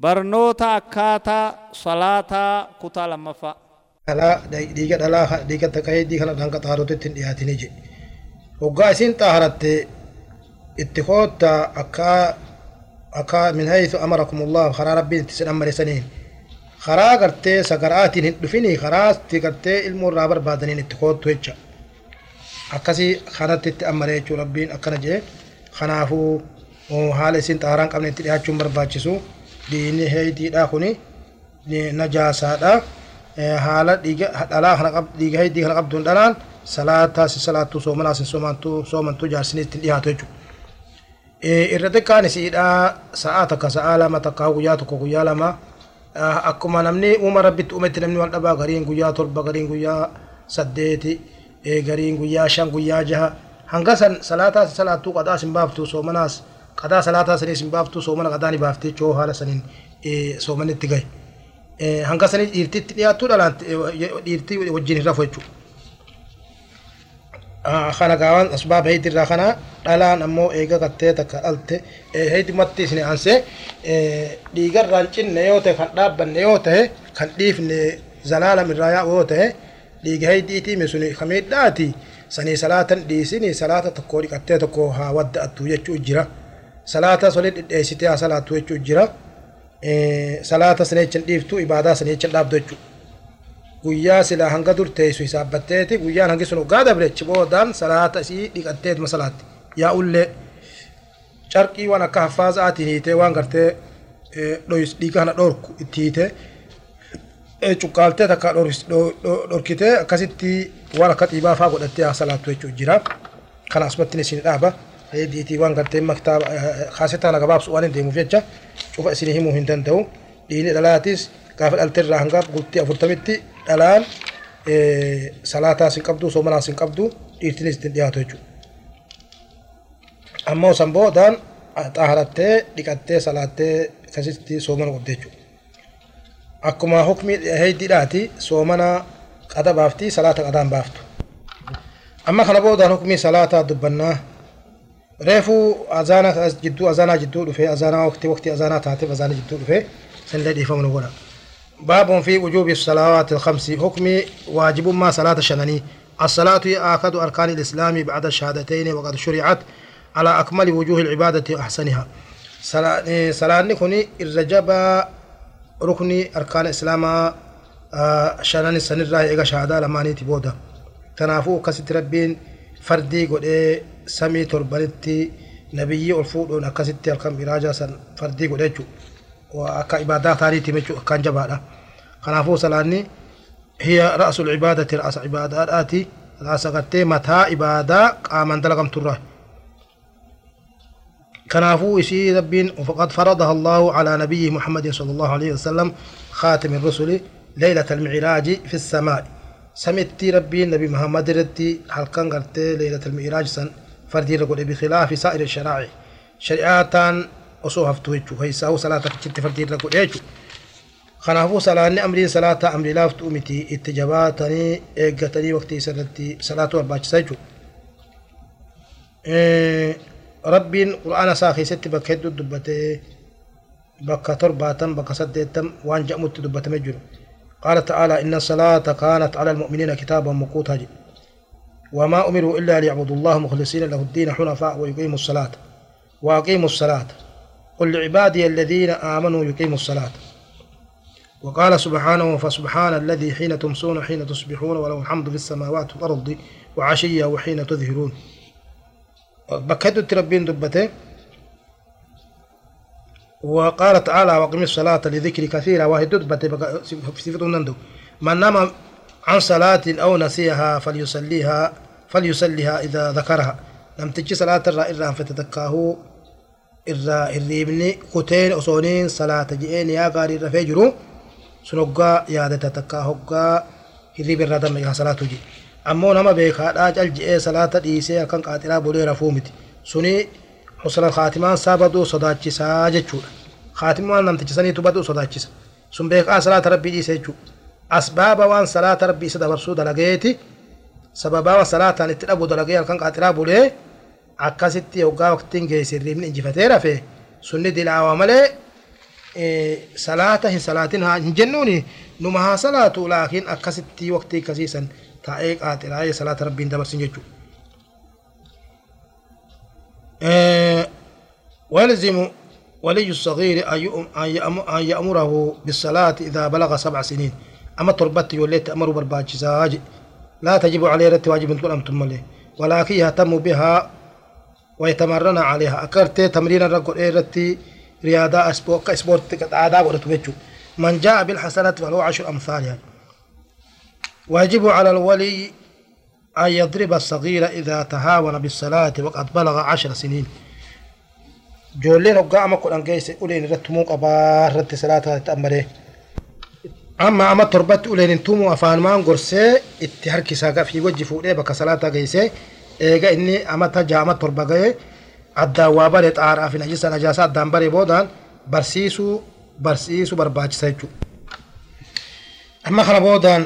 barnoota akkaataa salaataa kutaa lammaffaa dhalaa dhiiga dhalaa dhiiga taqayyidii kana dhanqa xaarotitti hin dhiyaatinii jedhe hoggaa isiin xaaharatte itti koota akka akka min haythu amarakumullah karaa rabbiin itti sin ammarisaniin karaa gartee sagaraatiin hin dhufinii karaa gartee ilmoo irraa barbaadaniin itti koottu jecha akkasii kanatti itti ammaree jechuu rabbiin akkana jedhe kanaafuu haala isiin xaaharaan qabne itti dhiyaachuun barbaachisu diinni heeydiidha kuni najaasaadha haala dhiiga dhalaa kana dhiiga heeydii kana qabduun dhalaan salaataa si salaattuu soomanaa si soomantuu soomantuu jaarsinii ittiin dhiyaatu jechuudha. Irra xiqqaan isiidha sa'aa takka sa'aa lama takka guyyaa tokko guyyaa lama akkuma namni uuma rabbitti uumetti namni wal dhabaa gariin guyyaa torba gariin guyyaa saddeeti gariin guyyaa shan guyyaa jaha hanga san salaataa si salaattuu qadaa sin baaftu soomanaas qadaa salaataa sanii sin baaftu soomana qadaa ni baafti jechuu haala saniin soomanitti gahe. hanga sanii dhiirtitti dhiyaattuu dhalaan dhiirtii wajjin hin rafu jechuudha. Kana gaawwan asbaaba heedirraa kana dhalaan ammoo eega gattee takka dhalte heedumatti isin aansee dhiigarraan cinne yoo ta'e kan dhaabbanne yoo ta'e kan dhiifne zalaalam irraa yaa'u yoo ta'e dhiiga heediitii sun kamiidhaati sanii salaatan dhiisini salaata tokko dhiqattee tokko haa wadda'attu jechuu jira. Salaata solee dhidheessitee haa salaattu jechuu jira. salaata sana jechan dhiiftu ibaadaa sana jechan dhaabdu jechuudha. Guyyaa silaa hanga dur teessu hisaabbatteeti guyyaan hangi sun hoggaa dabrechi boodaan salaata isii dhiqatteetuma salaatti. Yaa'ullee carqii waan akka haffaazaatiin hiitee waan gartee dhiiga kana dhorku itti hiitee cuqqaaltee takka dhorkitee akkasitti waan akka xiibaa fa'aa godhattee haa salaattu jechuudha jira. Kana asumatti isin dhaaba. Diitii waan gartee maktaaba kaasetaa na gabaabsu waan hin deemuuf jecha cufa isin himuu hin danda'u dhiini dhalaatis gaafa dhalteerraa hanga bultii afurtamitti dhalaan salaataas hin qabdu soomanaas hin qabdu dhiirtinis ittiin dhiyaatu jechuudha. Ammoo san boodaan xaaharattee dhiqattee salaattee akkasitti soomana qabdi jechuudha. Akkuma hukmii heeddiidhaati soomana qada baafti salaata qadaan baaftu. Amma kana boodaan hukmii salaataa dubbannaa reefu azaana jidduu azaanaa jidduu dhufee azaanaa waqtii waqtii azaanaa taateef azaana jidduu dhufee sanillee dhiifamu godha. باب في وجوب الصلوات الخمس حكم واجب ما صلاة الشنني الصلاة هي آكد أركان الإسلام بعد الشهادتين وقد شرعت على أكمل وجوه العبادة وأحسنها صلاة نكوني الرجب ركن أركان الإسلام شنن سنرى إيغا شهادة لما نيتي بودا تنافو كست ربين فردي قد سمي تربلتي نبيي الفود ونكستي الكم إراجا سن فردي قدجو وأكا إبادة ثانية تمجو كان جبالا خلافو سلاني هي رأس العبادة رأس عبادة آتي رأس قدت متى إبادة آمن دلقم ترى كنافو إشي ربين وفقد فرضها الله على نبيه محمد صلى الله عليه وسلم خاتم الرسل ليلة المعراج في السماء سمت ربي نبي محمد رتي حلقان قرتي ليلة المعراج سن فردي رقول بخلاف سائر الشرائع. شريعتان أصوها فتوجه هيساو صلاة كتشت فردي رقول إيجو خنافو صلاة أمري صلاة أمري لا فتومتي اتجاباتني إيجاتني وقتي سرتي صلاة وباج سيجو. إيه ربين قرآن ساخي ست بكهد دبته. بكة ترباتم بكة سدتم وان دبته مجرو قال تعالى إن الصلاة كانت على المؤمنين كتابا موقوتا وما أمروا إلا ليعبدوا الله مخلصين له الدين حنفاء ويقيموا الصلاة. وأقيموا الصلاة. قل لعبادي الذين آمنوا يقيموا الصلاة. وقال سبحانه فسبحان الذي حين تمسون حين تصبحون وله الحمد في السماوات والأرض وعشيا وحين تظهرون. بكدوا التربين دبته. وقال تعالى وقم الصلاة لذكر كثيرا وهي دبته. صفة نندو من نام عن صلاة أو نسيها فليصليها فليصليها إذا ذكرها. لم تجي صلاة الرا إلا أن فتتكاه إلا إليبني كتين أصولين صلاة جئين يا غاري رفجر سنوغا يا دتتكا هوغا إليب الردم يا صلاة جي. أما نما بيكا داج ألجئ إيه صلاة ديسي أكن قاتلا بولي رفومت سني حسنا خاتما سابدو صداتي ساجة خاتما نمتجي سني تبادو صداتي سن بيكا صلاة ربي ديسي جو. أسباب وان صلاة ربي سدبرسو دلقيتي سببا وصلاة نتربو دلقيا كان قاتلابو لي أكاسيتي يوغا وقتين جي سيري من انجفتيرا في سنة دي العوامالي إيه صلاة هن صلاة ها انجنوني نمها صلاة لكن أكاسيتي وقتي كسيسا تأيق آتلاي صلاة ربي دبرسو جيجو. إيه، ويلزم ولي الصغير أن يأمره بالصلاة إذا بلغ سبع سنين. أما تربت يوليت أمر برباجزاج لا تجب عليه رت واجب تقول أمتم له ولكن يهتم بها ويتمرن عليها. أكرت تمرين الرجل إيرتي رياضة أسبوك أسبورت عادة ورتبتشو من جاء بالحسنة فله عشر أمثالها. ويجب على الولي أن يضرب الصغير إذا تهاون بالصلاة وقد بلغ عشر سنين. جولين وقع ما كل أنجيس أولين رتموك أبا رت صلاة تأمره. أما أما تربت أولين تومو أفان مان قرسي اتحركي ساقا في وجه فوقه بك صلاة جيسي إيجا إني أما تجا أما addaa waa bare xaaraa fi najisa najaasaa addaan bare boodaan barsiisuu barsiisuu barbaachisa jechuudha. Amma kana boodaan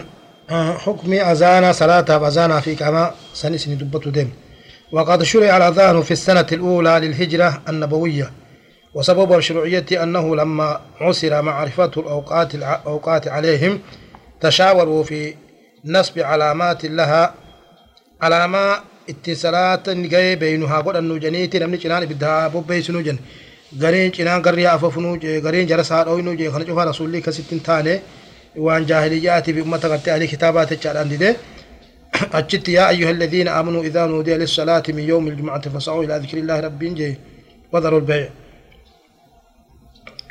حكم أذان صلاة أذان في كما سنسني دبت دم وقد شرع الأذان في السنة الأولى للهجرة النبوية. وسبب الشرعية أنه لما عسر معرفة الأوقات الأوقات عليهم تشاوروا في نصب علامات لها علامة اتصالات نجاي بينها. قد أنه جنيتي نمني جنان بدها بوبي سنو جن. غرين جنان غريا أففنو غرين جرسات أو نو جي. خلجوا رسول الله كستين تاني. وان جاهليات بأمة قرتي عليه كتابات الشعران دي. أجت يا أيها الذين آمنوا إذا نودي للصلاة من يوم الجمعة فسعوا إلى ذكر الله رب جي. وذروا البيع.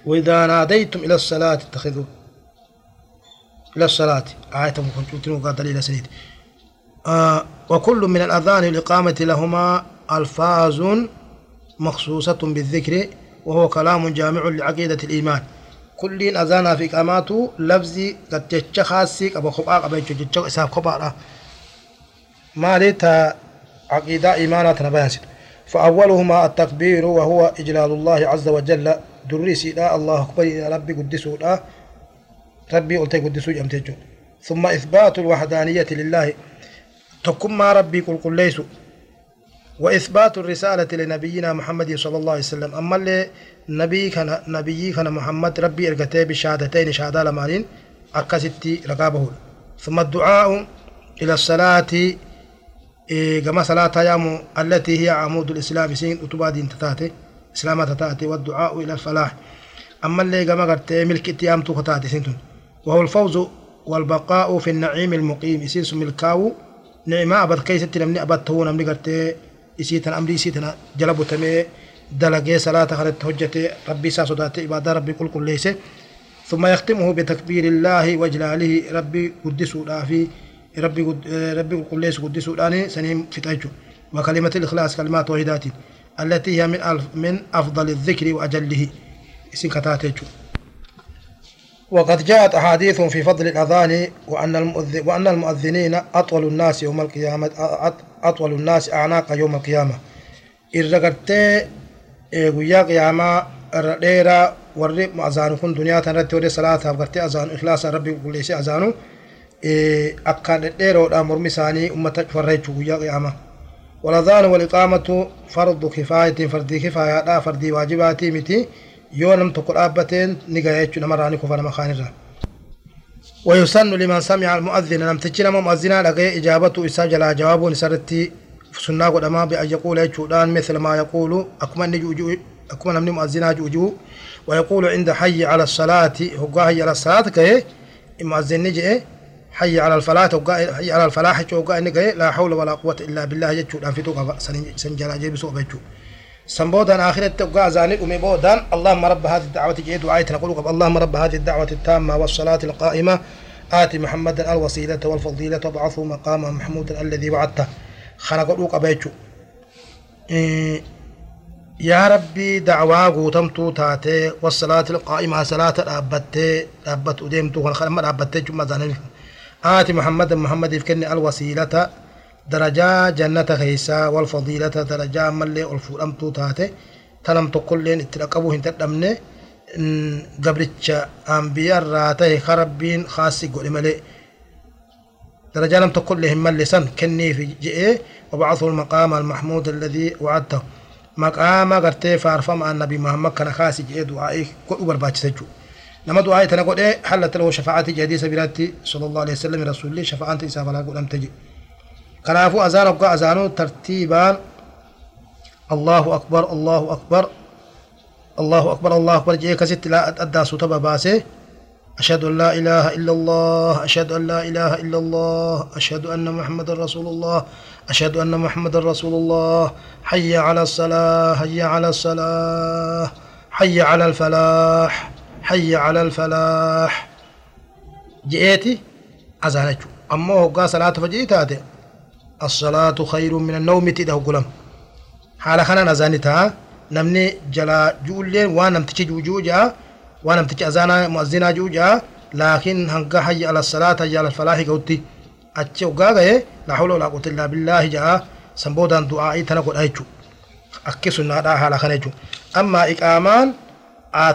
وإذا ناديتم إلى الصلاة اتخذوا. إلى الصلاة. آية مكنتم قال دليل سنيد آه وكل من الأذان الإقامة لهما ألفاظ مخصوصة بالذكر وهو كلام جامع لعقيدة الإيمان. كل أذان في إقاماته لفظي قد جتش خاصي أبو خباء أبو جتش إساب خباء ما ليتا عقيدة إيمانات نبيانسد فأولهما التكبير وهو إجلال الله عز وجل دريسي لا الله أكبر إلى ربي قدسوا لا ربي قلت قدسوا جمتجو ثم إثبات الوحدانية لله تكم ما ربي قل قل ليسوا وإثبات الرسالة لنبينا محمد صلى الله عليه وسلم أما اللي نبي كان نبي كان محمد ربي إرقته بشهادتين شهادة لمانين أكستي رقابه ثم الدعاء إلى الصلاة كما صلاة يام التي هي عمود الإسلام سين أتبا دين تتاتي إسلام تتاتي والدعاء إلى الفلاح. أما اللي كما قلت ملك إتيام تتاتي سنتون. وهو الفوز والبقاء في النعيم المقيم. يسيس ملكاو. نعمة أبد كيسة نمني أبد تو نمني قلت إسيتن أمري إسيتن جلبو تمي. دلقي صلاة خلت حجة ربي ساسودات إبادة ربي كل كل ليس ثم يختمه بتكبير الله وجلاله ربي قدسوا في ربي قد ربي كل ليس قدسوا الآن سنين في تأجو وكلمة الإخلاص كلمات وحيدات التي هي من من أفضل الذكر وأجله. سكتاتيتشو وقد جاءت أحاديث في فضل الأذان وأن وأن المؤذنين أطول الناس يوم القيامه أطول الناس أعناق يوم القيامة. ارغت ايغويا قياما رديرا ور أذان كن دنيا تنرت ور صلاة ابغت أذان إخلاص ربي كل شيء أذانو. ا اكان ديرو دا مرمساني امه تفرجو يا قيامة. والأذان والإقامة فرض كفاية فردي كفاية لا فردي واجباتي متي. يو نم تقول أبتين نقايتش نمراني كفر مخانرا ويسن لمن سمع المؤذن نم تجنا مؤذنا لقي إجابته إساجلا جواب نسرتي. sunnaa godhamaa bi'an yaquula jechuudhaan مثل ما يقول. أكما نجوجو أكما نمني مؤذنا جوجو ويقول عند حي على الصلاة هو حي على الصلاة كه مؤذن نجي حي على الفلاح هو حي على الفلاح هو نجي لا حول ولا قوة إلا بالله جتشودان في توقع سنجلا جيب سوء بيجو سنبودان آخرة توقع زاني أمي بودان. اللهم رب هذه الدعوة جيد وآية نقول اللهم رب هذه الدعوة التامة والصلاة القائمة. آتي محمدا الوسيلة والفضيلة. وابعثه مقاما محمودا الذي وعدته. kana godhuu qaba jechu yaa rabbii dacwaa guutamtuu taatee wasalaati qaa'imaa salaata dhaabbattee dhaabbatu deemtuu kana kadhamma dhaabbattee muhammadiif kenne alwasiilata darajaa jannata keeysaa walfadiilata darajaa ammallee ol fuudhamtuu taate tanam tokkolleen itti dhaqabuu hin dadhabne gabricha ambiyarraa tahe ka rabbiin kaasi godhe malee درجة لم تقل لهم ملسا كني في جئه وبعثه المقام المحمود الذي وعدته maqaama gartee faarfama nabi muhammad kana kaasi jedhee du'aa'ii godhu barbaachisa jechuudha نمدو دعاء تنقل إيه حلت له شفاعة جديدة سبيلاتي صلى الله عليه وسلم رسول الله شفاعة إساء فلاقو لم تجي كنافو أزان أبقى أزانو ترتيبا الله أكبر الله أكبر الله أكبر الله أكبر جيه كسيت لا أدى سوطة باباسي أشهد أن لا إله إلا الله أشهد أن لا إله إلا الله أشهد أن محمد رسول الله أشهد أن محمد رسول الله حي على الصلاة حي على الصلاة حي على الفلاح حي على الفلاح حي على الفلاح جئتي أزانك أما هو صلاة فجئت هذا الصلاة خير من النوم تده قلم حال خنا نزانتها نمني جلا جولين وأنا متجي جوجا waan namtichi azaanaa muazzinaa ji'u ja'a laakiin hanga hayya ala salaata hayya ala falaahi ga'utti achi hoggaa ga'e laa hawla walaa quwwata illaa billaahi ja'a san boodaan du'aa'ii tana godha jechuudha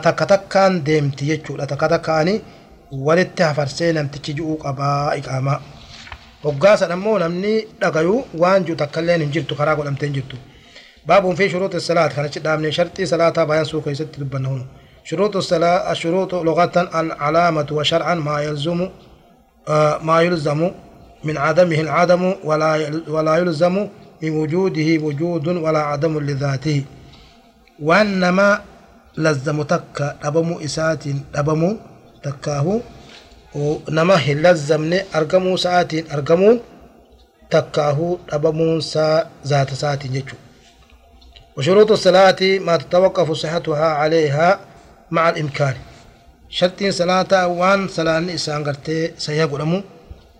takka takkaan deemti jechuudha takka takkaani walitti hafarsee namtichi ji'uu qabaa iqaamaa hoggaa san ammoo namni dhagayu waan ji'u takkaillee hin jirtu karaa godhamtee hin jirtu fi shuruuti salaat kanachi dhaabne sharxii salaataa bayan suu keessatti dubbanna hunu شروط الصلاة الشروط لغة العلامة وشرعا ما يلزم آه ما يلزم من عدمه العدم ولا ولا يلزم من وجوده وجود ولا عدم لذاته وانما لزم تك دبم إسات دبم تكاه. نما لزمني ارقمو ساعات ارقمو تكاه دبم سا ذات ساعات يجو وشروط الصلاة ما تتوقف صحتها عليها مع الإمكان. شرط صلاة وان صلاة إسان قرتي سيقول أمو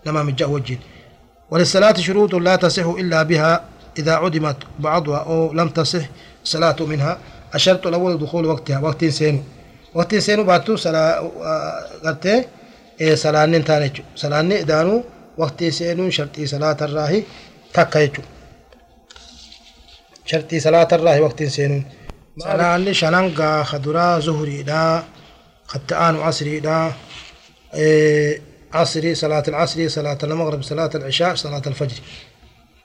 لما مجا وجين. وللصلاة شروط لا تصح إلا بها إذا عدمت بعضها أو لم تصح الصلاة منها. الشرط الأول دخول وقتها. وقت سينو. وقت سينو باتو سلا آه، قلت إيه، سلاني تانيتو سلاني دانو وقت سينو شرطي صلاة الراهي تكايتو شرطي صلاة الراهي وقت سينو. سلاني شنانقا خدرا زهري دا ختان عصري دا إيه، عصري صلاة العصر صلاة المغرب صلاة العشاء صلاة الفجر.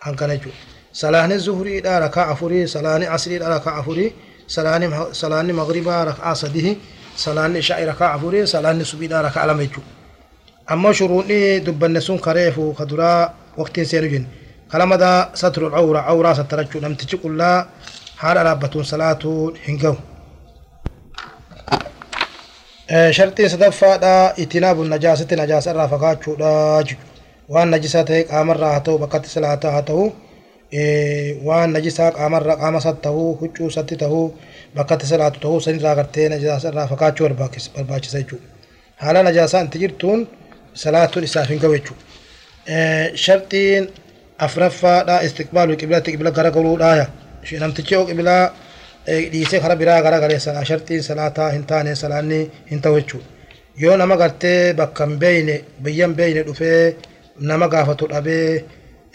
هنكنجو صلاة الزهري دا ركع فوري صلاة عصري دا ركع فوري. Afurii salaani maqribaa rakaa sadihi salaanni ishaa'i rakaa afurii salaanni subiidha rakaa lama jechu ammoo shuruudni dubbanne sun kareefu kaduraa waqtiin seenu jenne kalamada satrul cawra cawraa sattarachuu namtichi qullaa haala dhaabbatuun salaatuun hin gahu sharxiin sadaffaadha itinaabu najaasatti najaasa irraa fagaachuudha waan najisaa ta'e qaamarraa haa ta'u bakkatti salaataa haa ta'u waan najisaa qaamarraa qaama isaatti ta'uu huccuu isaatti ta'uu bakkatti salaatu ta'uu sanirraa gartee najaasa irraa fagaachuu barbaachisa jechuudha haala najaasaa inti jirtuun salaatuun isaaf hin gahu jechuudha sharxiin afraffaadha istiqbaalu qiblatti qibla garagaluudhaaya namtichi yoo qibilaa dhiisee kara biraa gara galee sana sharxiin salaataa hin taane salaanni hin ta'u jechuudha yoo nama gartee bakka hin beeyne biyya hin beeyne dhufee nama gaafatu dhabee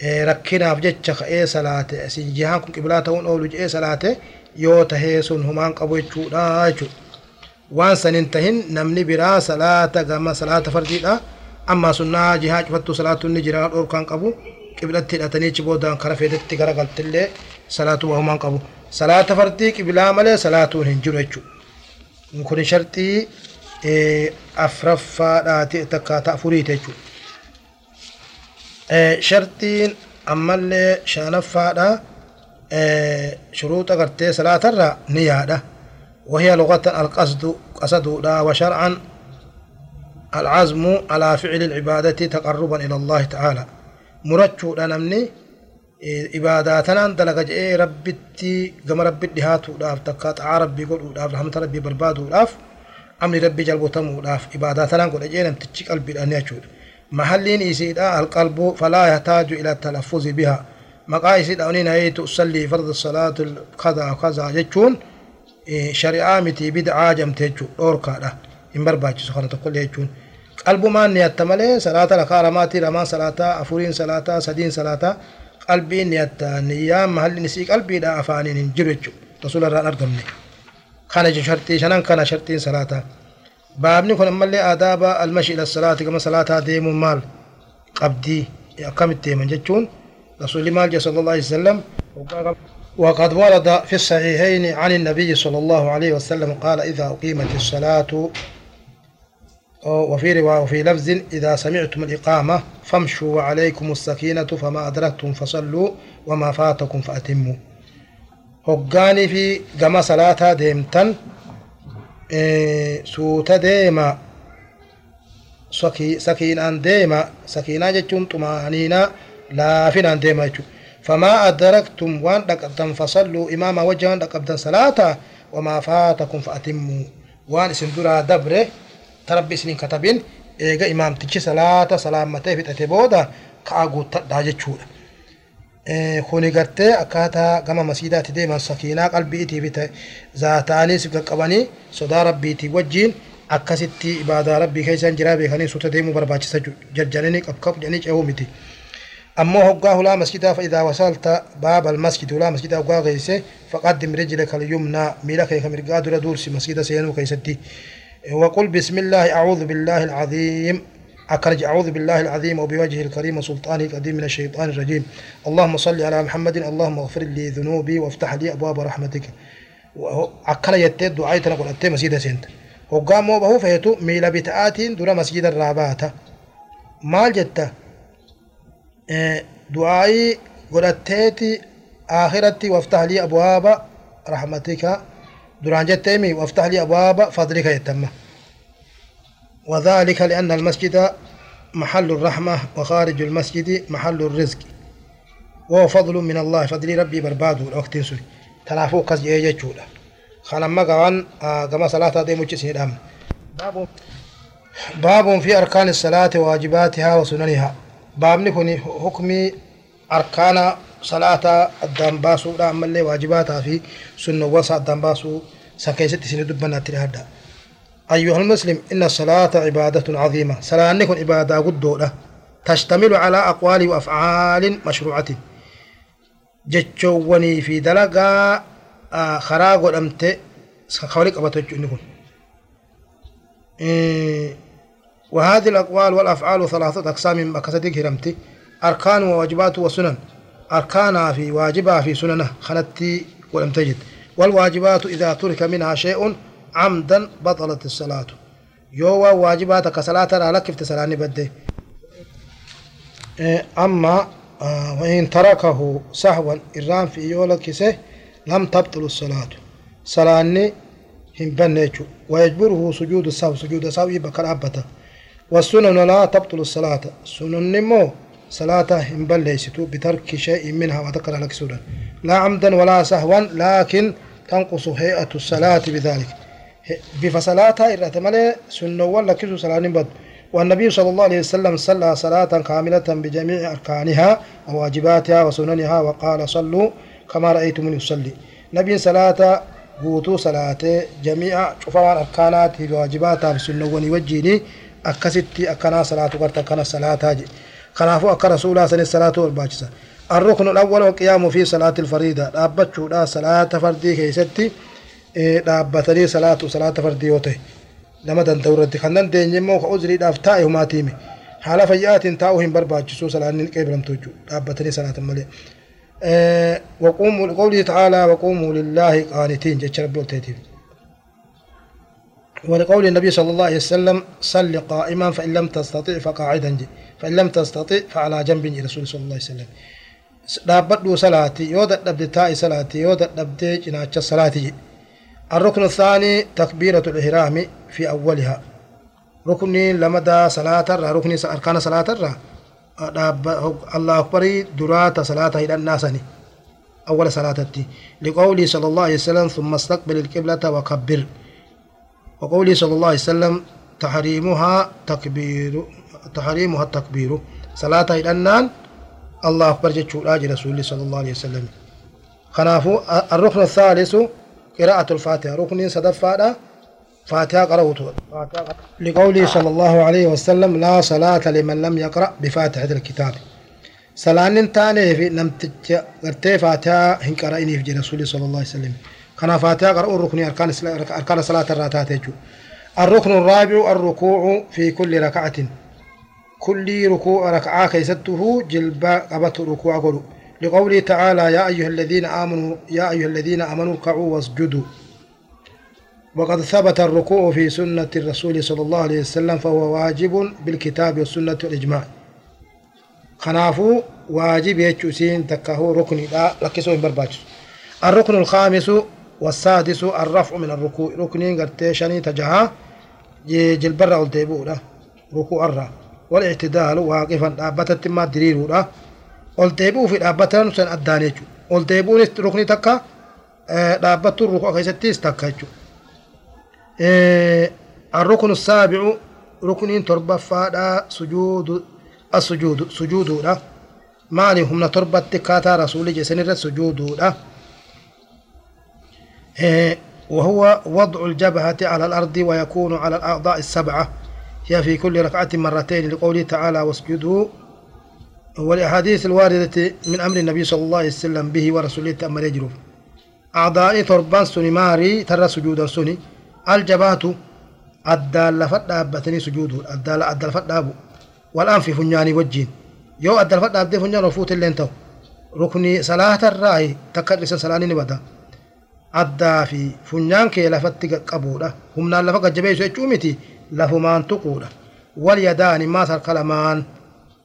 rakkinaaf jecha ka'ee salaate. Isin jihaan kun qibilaa ta'uun oolu jedhee salaate yoo tahee sun humaan qabu jechuudha jechuudha. Waan san hin tahin namni biraa salaata gama salaata fardiidha. Amma sunnaa jihaa cufattu salaatuun ni jira dhorkaan qabu qibilatti hidhatanii achi boodaan kara feetetti gara galtillee salaatuu wahumaan qabu. Salaata fardii qibilaa malee salaatuun hin jiru jechuudha. Kun sharxii afraffaadhaati takkaataa afuriiti jechuudha sharxiin ammallee shanaffaadha shuruuxa gartee salaatarra ni yaadha. وهي لغة القصد قصدها وشرعا العزم على فعل العبادة تقربا إلى الله تعالى مرچو نمني عباداتنا دلق جئ ربتي قم ربي دهاتو داف تكات عربي قلو داف رحمة ربي بربادو داف أمني ربي جلبو تمو داف عباداتنا قل جئ نمتشي قلبي الأنيا شود محلين إسيدا القلب فلا يحتاج إلى التلفظ بها. مقا إسيدا أنين هيت أصلي فرض الصلاة كذا كذا جتشون شريعة متي بدعة جمتجو أوركا دا إن برباچ سخانة كل يجون قلب ما نيت ملي صلاة ركع رماتي رمان صلاة أفورين صلاة سدين صلاة. قلبي نيت نيام محل نسي قلبي دا أفانين جرجو. رسول الله أرقمني كان شرطي شنان كان شرطين صلاة. بابني ملي آداب المشي إلى الصلاة كما صلاة ديم مال قبدي كم التيمن جتون رسول الله صلى الله عليه وسلم. وقد ورد في الصحيحين عن النبي صلى الله عليه وسلم قال إذا أقيمت الصلاة وفي رواية وفي لفظ إذا سمعتم الإقامة فامشوا وعليكم السكينة فما أدركتم فصلوا وما فاتكم فأتموا. هقاني في جما صلاة ديمتن Eh, suuta deema sakiinaan deema sakiinaa jechuun xumaaniinaa laafinaan deema jechuudha. Famaa addaraktum waan dhaqabdan fasalluu imaamaa wajja waan dhaqabdan salaataa wamaa faatakum fa'atimmuu waan isin duraa dabre tarabbi isin katabin eega imaamtichi salaata salaammatee fixate booda ka'aa guuttadhaa jechuudha. Kuni gartee akkaataa gama masiidaatti deeman sakiinaa qalbiitii fi zaataanis qaqqabanii sodaa rabbiitii wajjiin akkasitti ibaadaa rabbii keessaan jiraa beekanii suuta deemuu barbaachisa jarjaranii qabqab jedhanii ce'uu miti. ammoo hoggaa hulaa masjidaa fa'idaa wasalta baaba almasjid hulaa masjidaa hoggaa keeyse faqaddim rijlaka alyumnaa miila kee mirgaa dura duursi masjida seenuu keeysatti وقل بسم الله أعوذ بالله أكرج. أعوذ بالله العظيم وبوجهه الكريم وسلطانه القديم من الشيطان الرجيم. اللهم صل على محمد. اللهم اغفر لي ذنوبي وافتح لي أبواب رحمتك. أكرج يتي دعايتنا قل أتي مسجد سنت. وقام وبه فهيتو ميلا بتآتين دور مسجد الرابات. ما جدت إيه، دعاي قل أتيتي آخرتي وافتح لي أبواب رحمتك. دران جتيمي وافتح لي أبواب فضلك يتمه وذلك لأن المسجد محل الرحمة وخارج المسجد محل الرزق. وهو فضل من الله فضل ربي برباد الوقت سوري. تنافو كز يجولا خلما قوان كما صلاة دي مجلس ندام باب. باب في أركان الصلاة وواجباتها وسننها. باب نكوني حكمي أركان صلاة الدم باسو دا أمالي واجباتها في سنة وسا الدم باسو سكيست سنة دبنا ترهدا أيها المسلم إن الصلاة عبادة عظيمة. صلاة نكون عبادة قدودة. تشتمل على أقوال وأفعال مشروعة. جتشوني في karaa godhamte ka wali qabatu jechuun inni kun وهذه الأقوال والأفعال ثلاثة أقسام بكستك هرمتي أركان وواجبات وسنن. أركانها في واجبها في سننها خلتي ولم تجد. والواجبات إذا ترك منها شيء عمدا بطلت الصلاة. يوا واجبات كصلاة لا كيف تسلاني بدي. أما وإن تركه سهوا إرام في يولك سه لم تبطل الصلاة. صلاة هم بنيتشو. ويجبره سجود السهو سجود السهو يبقى الأبتا والسنن لا تبطل الصلاة. سنن مو صلاة هم بليستو بترك شيء منها وذكر لك سورة لا عمدا ولا سهوا لكن تنقص هيئة الصلاة بذلك. بفصلاتها إرتمل سنة ولا كسو صلاة بد والنبي صلى الله عليه وسلم صلى صلاة كاملة بجميع أركانها وواجباتها وسننها وقال صلوا كما رأيتم يصلي. نبي صلاة guutuu salaatee jami'a cufawaan arkaanaatii fi waajibaataaf sunnawwanii wajjiini akkasitti akkanaa salaatu garta akkana salaataa jedhe kanaafuu akka rasuulaa sanis salaatu barbaachisa الركن الأول والقيام في صلاة الفريضة. دابتشو دا صلاة فردي كيستي. دابتني صلاة صلاة فردي وته لما دندورتي خندن دينجمو كأزري دافتائي هما تيمي حال فيات تاوهم برباجسو صلاة نلقيبرم توجو دابتني صلاة ملي أه وقوموا لقوله تعالى وقوموا لله قانتين جتش ربي والتيتين ولقول النبي صلى الله عليه وسلم صل قائما فإن لم تستطع فقاعدا جي فإن لم تستطع فعلى جنب رسول صلى الله عليه وسلم dhaabbadhu salaati yoo dadhabde taa'i salaati yoo dadhabde cinaacha salaati الركن الثاني تكبيرة الإحرام في أولها. ركن لمدى صلاة ركن أركان صلاة الله أكبر درات صلاة إلى الناس أول صلاة لقوله صلى الله عليه وسلم ثم استقبل القبلة وكبر. وقوله صلى الله عليه وسلم تحريمها تكبير تحريمها التكبير. صلاة إلى النان الله أكبر جتشو رسول صلى الله عليه وسلم. خنافو الركن الثالث قراءة الفاتحة. ركن صدفة فاتحة. قرأت لقوله صلى الله عليه وسلم لا صلاة لمن لم يقرأ بفاتحة الكتاب. صلاة تاني في لم تجرتي فاتحة هن قرأني في رسول صلى الله عليه وسلم. كان فاتحة قرأ الركن أركان أركان صلاة الراتات الركن الرابع الركوع في كل ركعة. كل ركوع ركعة كيسته جلبا قبت ركوع قلو. لقوله تعالى يا أيها الذين آمنوا يا أيها الذين آمنوا اركعوا واسجدوا. وقد ثبت الركوع في سنة الرسول صلى الله عليه وسلم فهو واجب بالكتاب والسنة والإجماع. خنافو واجب يجوسين تكهو ركن لا لكسو برباج الركن الخامس والسادس الرفع من الركوع. ركنين قرتيشني تجها جلبرة والديبو ركوع الرا. والإعتدال واقفا. دابتت ما دريرو ol deebi'uu fi dhaabbatan san addaan jechuudha. Ol deebi'uunis rukni takka dhaabbattuun rukuu keessattis takka jechuudha. الركن السابع ركن تربفادا سجود السجود سجودودا مالي هم تربت كاتا رسول جسن سجودودا وهو وضع الجبهة على الأرض ويكون على الأعضاء السبعة هي في كل ركعة مرتين لقوله تعالى واسجدوا والأحاديث الواردة من أمر النبي صلى الله عليه وسلم به ورسوله تأمر يجرف أعضاء تربان سني ماري ترى سجودا سني. الجبات الدال لفت دابتني سجود. الدال الدال فت دابو. والآن في فنياني وجين يو الدال فت دابتني فنيان وفوت اللي انتو. ركني صلاة الرأي تكرس سلاني نبدا. addaa fi funyaan kee lafatti qaqqabuudha humnaan lafa gajjabeessu jechuu miti lafumaan tuquudha wal yadaani maas harka lamaan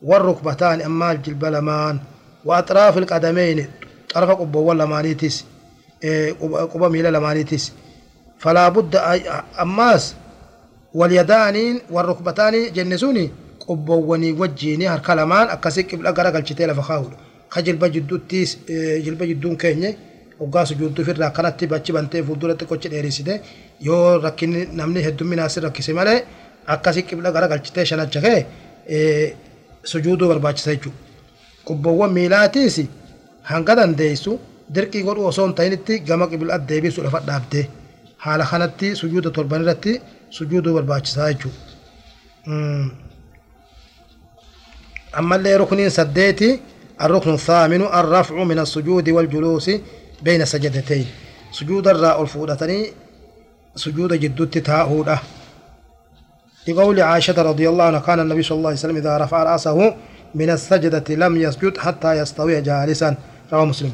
والركبتان أما الجلب وأطراف القدمين طرف قبة ولا مانيتس قبة ميلا لمانيتس فلا بد أماس واليدان والركبتان جنسوني قبووني وجيني هركا لمان أكسيك قبل أقرأ قلشتي لفخاول خجل بجدوتيس جلب جدون كيني وقا سجودtu firraa akkanatti bachi bantee fuulduratti qochi dheerissite yoo rakkinni namni heddumminaa asirra rakkise malee akkasii qibla gara galchitee shanacha kee sujuuduu barbaachisa jechuudha. Qubboowwan miilaatiis hanga dandeessu dirqii godhu osoo hin ta'initti gama qiblaatti deebisuu lafa dhaabdee haala kanatti sujuuda torban irratti sujuuduu barbaachisaa jechuudha. ammallee rukniin saddeeti الركن الثامن الرفع من السجود والجلوس بين السجدتين سجود الراء الفودتني سجود جدت تاهوده لقول عائشة رضي الله عنها كان النبي صلى الله عليه وسلم إذا رفع رأسه من السجدة لم يسجد حتى يستوي جالسا. رواه مسلم.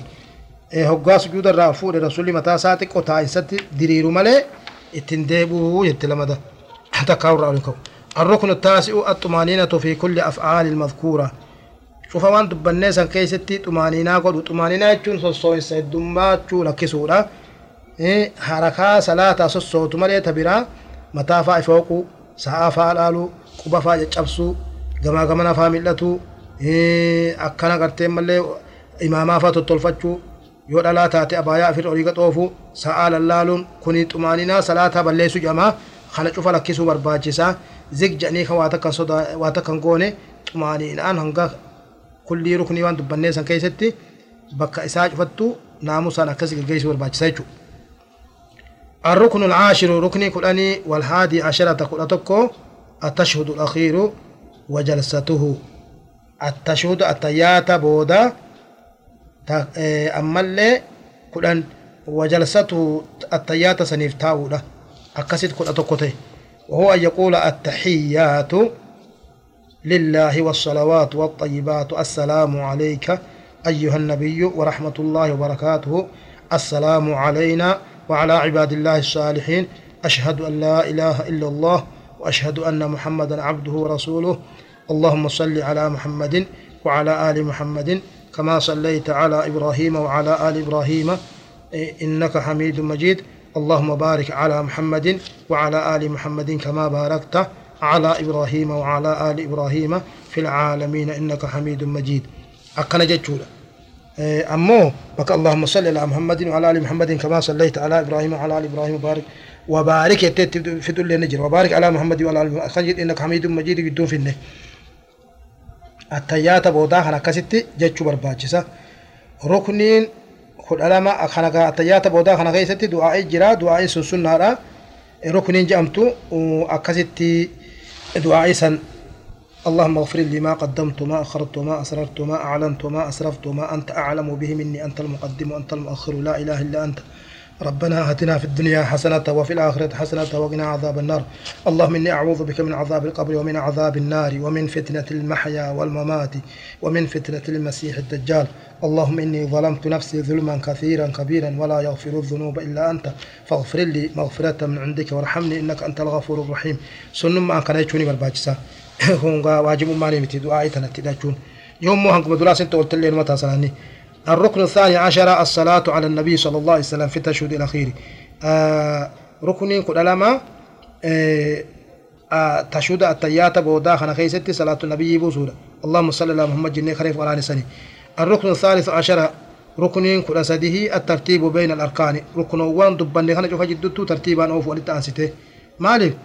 إيه هقا سجود الرافع لرسول متى ساتك؟ وتايست درير ملي اتندبوا يتلمد حتى كاور الركن التاسع الطمأنينة في كل أفعال المذكورة. شوف وان دبنة سان كيستي طمأنينة قد طمأنينة يجون سوسوين سيدوما تشو لكسورة إيه حركة صلاة سوسو ملي تبرا. متى فايفوكو sa'aa faa dhaalu quba faa caccabsuu gamaa gamana faa mil'atu akkana gartee mallee imaamaa faa tottolfachuu yoo dhalaa taate abaayaa afir olii gaxoofu sa'aa lallaaluun kuni xumaaninaa salaataa balleessu jedhama kana cufa lakkisuu barbaachisaa zig jedhanii kan waa takkan goone xumaaninaan hanga kullii ruknii waan dubbannee san keessatti bakka isaa cufattu naamusaan akkas geggeessuu barbaachisaa jechuudha. الركن العاشر ركن كلاني والهادي عشرة كلاتكو التشهد الأخير وجلسته. التشهد التيات بودا أما اللي كلان وجلسته التيات سنفتاو له أكسد كلاتكو وهو أن يقول التحيات لله والصلوات والطيبات. السلام عليك أيها النبي ورحمة الله وبركاته. السلام علينا وعلى عباد الله الصالحين أشهد أن لا إله إلا الله وأشهد أن محمدا عبده ورسوله. اللهم صل على محمد وعلى آل محمد كما صليت على إبراهيم وعلى آل إبراهيم إنك حميد مجيد. اللهم بارك على محمد وعلى آل محمد كما باركت على إبراهيم وعلى آل إبراهيم في العالمين إنك حميد مجيد. أكن جتشولا أمو بك اللهم صل على محمد وعلى آل محمد كما صليت على إبراهيم وعلى آل إبراهيم وبارك وبارك في دول نجر وبارك على محمد وعلى آل محمد إنك حميد مجيد بدون فينه التيات بودا خنا كستي جتشو برباچسا ركنين خد علامة خنا التيات بودا خنا كيستي دعاء جرا دعاء سنة ركنين جامتو أكستي دعاء سن اللهم اغفر لي ما قدمت ما أخرت ما أسررت ما أعلنت ما أسرفت ما أنت أعلم به مني أنت المقدم وأنت المؤخر لا إله إلا أنت. ربنا آتنا في الدنيا حسنة وفي الآخرة حسنة وقنا عذاب النار. اللهم إني أعوذ بك من عذاب القبر ومن عذاب النار ومن فتنة المحيا والممات ومن فتنة المسيح الدجال. اللهم إني ظلمت نفسي ظلما كثيرا كبيرا ولا يغفر الذنوب إلا أنت. فاغفر لي مغفرة من عندك وارحمني إنك أنت الغفور الرحيم. سنن ما كان يشوني برباجسا هونغا واجب ماني متي دعائي تنتي يوم مو هنك بدراسة قلت لي متى سلاني الركن الثاني عشر الصلاة على النبي صلى الله عليه وسلم في التشهد الأخير آه ركن كدلما آه آه تشهد التيات بودا خنا خيستي صلاة النبي بوسودا اللهم صل على محمد جنة خريف وعلى سني الركن الثالث عشر ركن كل سده الترتيب بين الأركان ركن وان دبن خنا جوفا جدتو ترتيبا أوف ولتأنسته مالك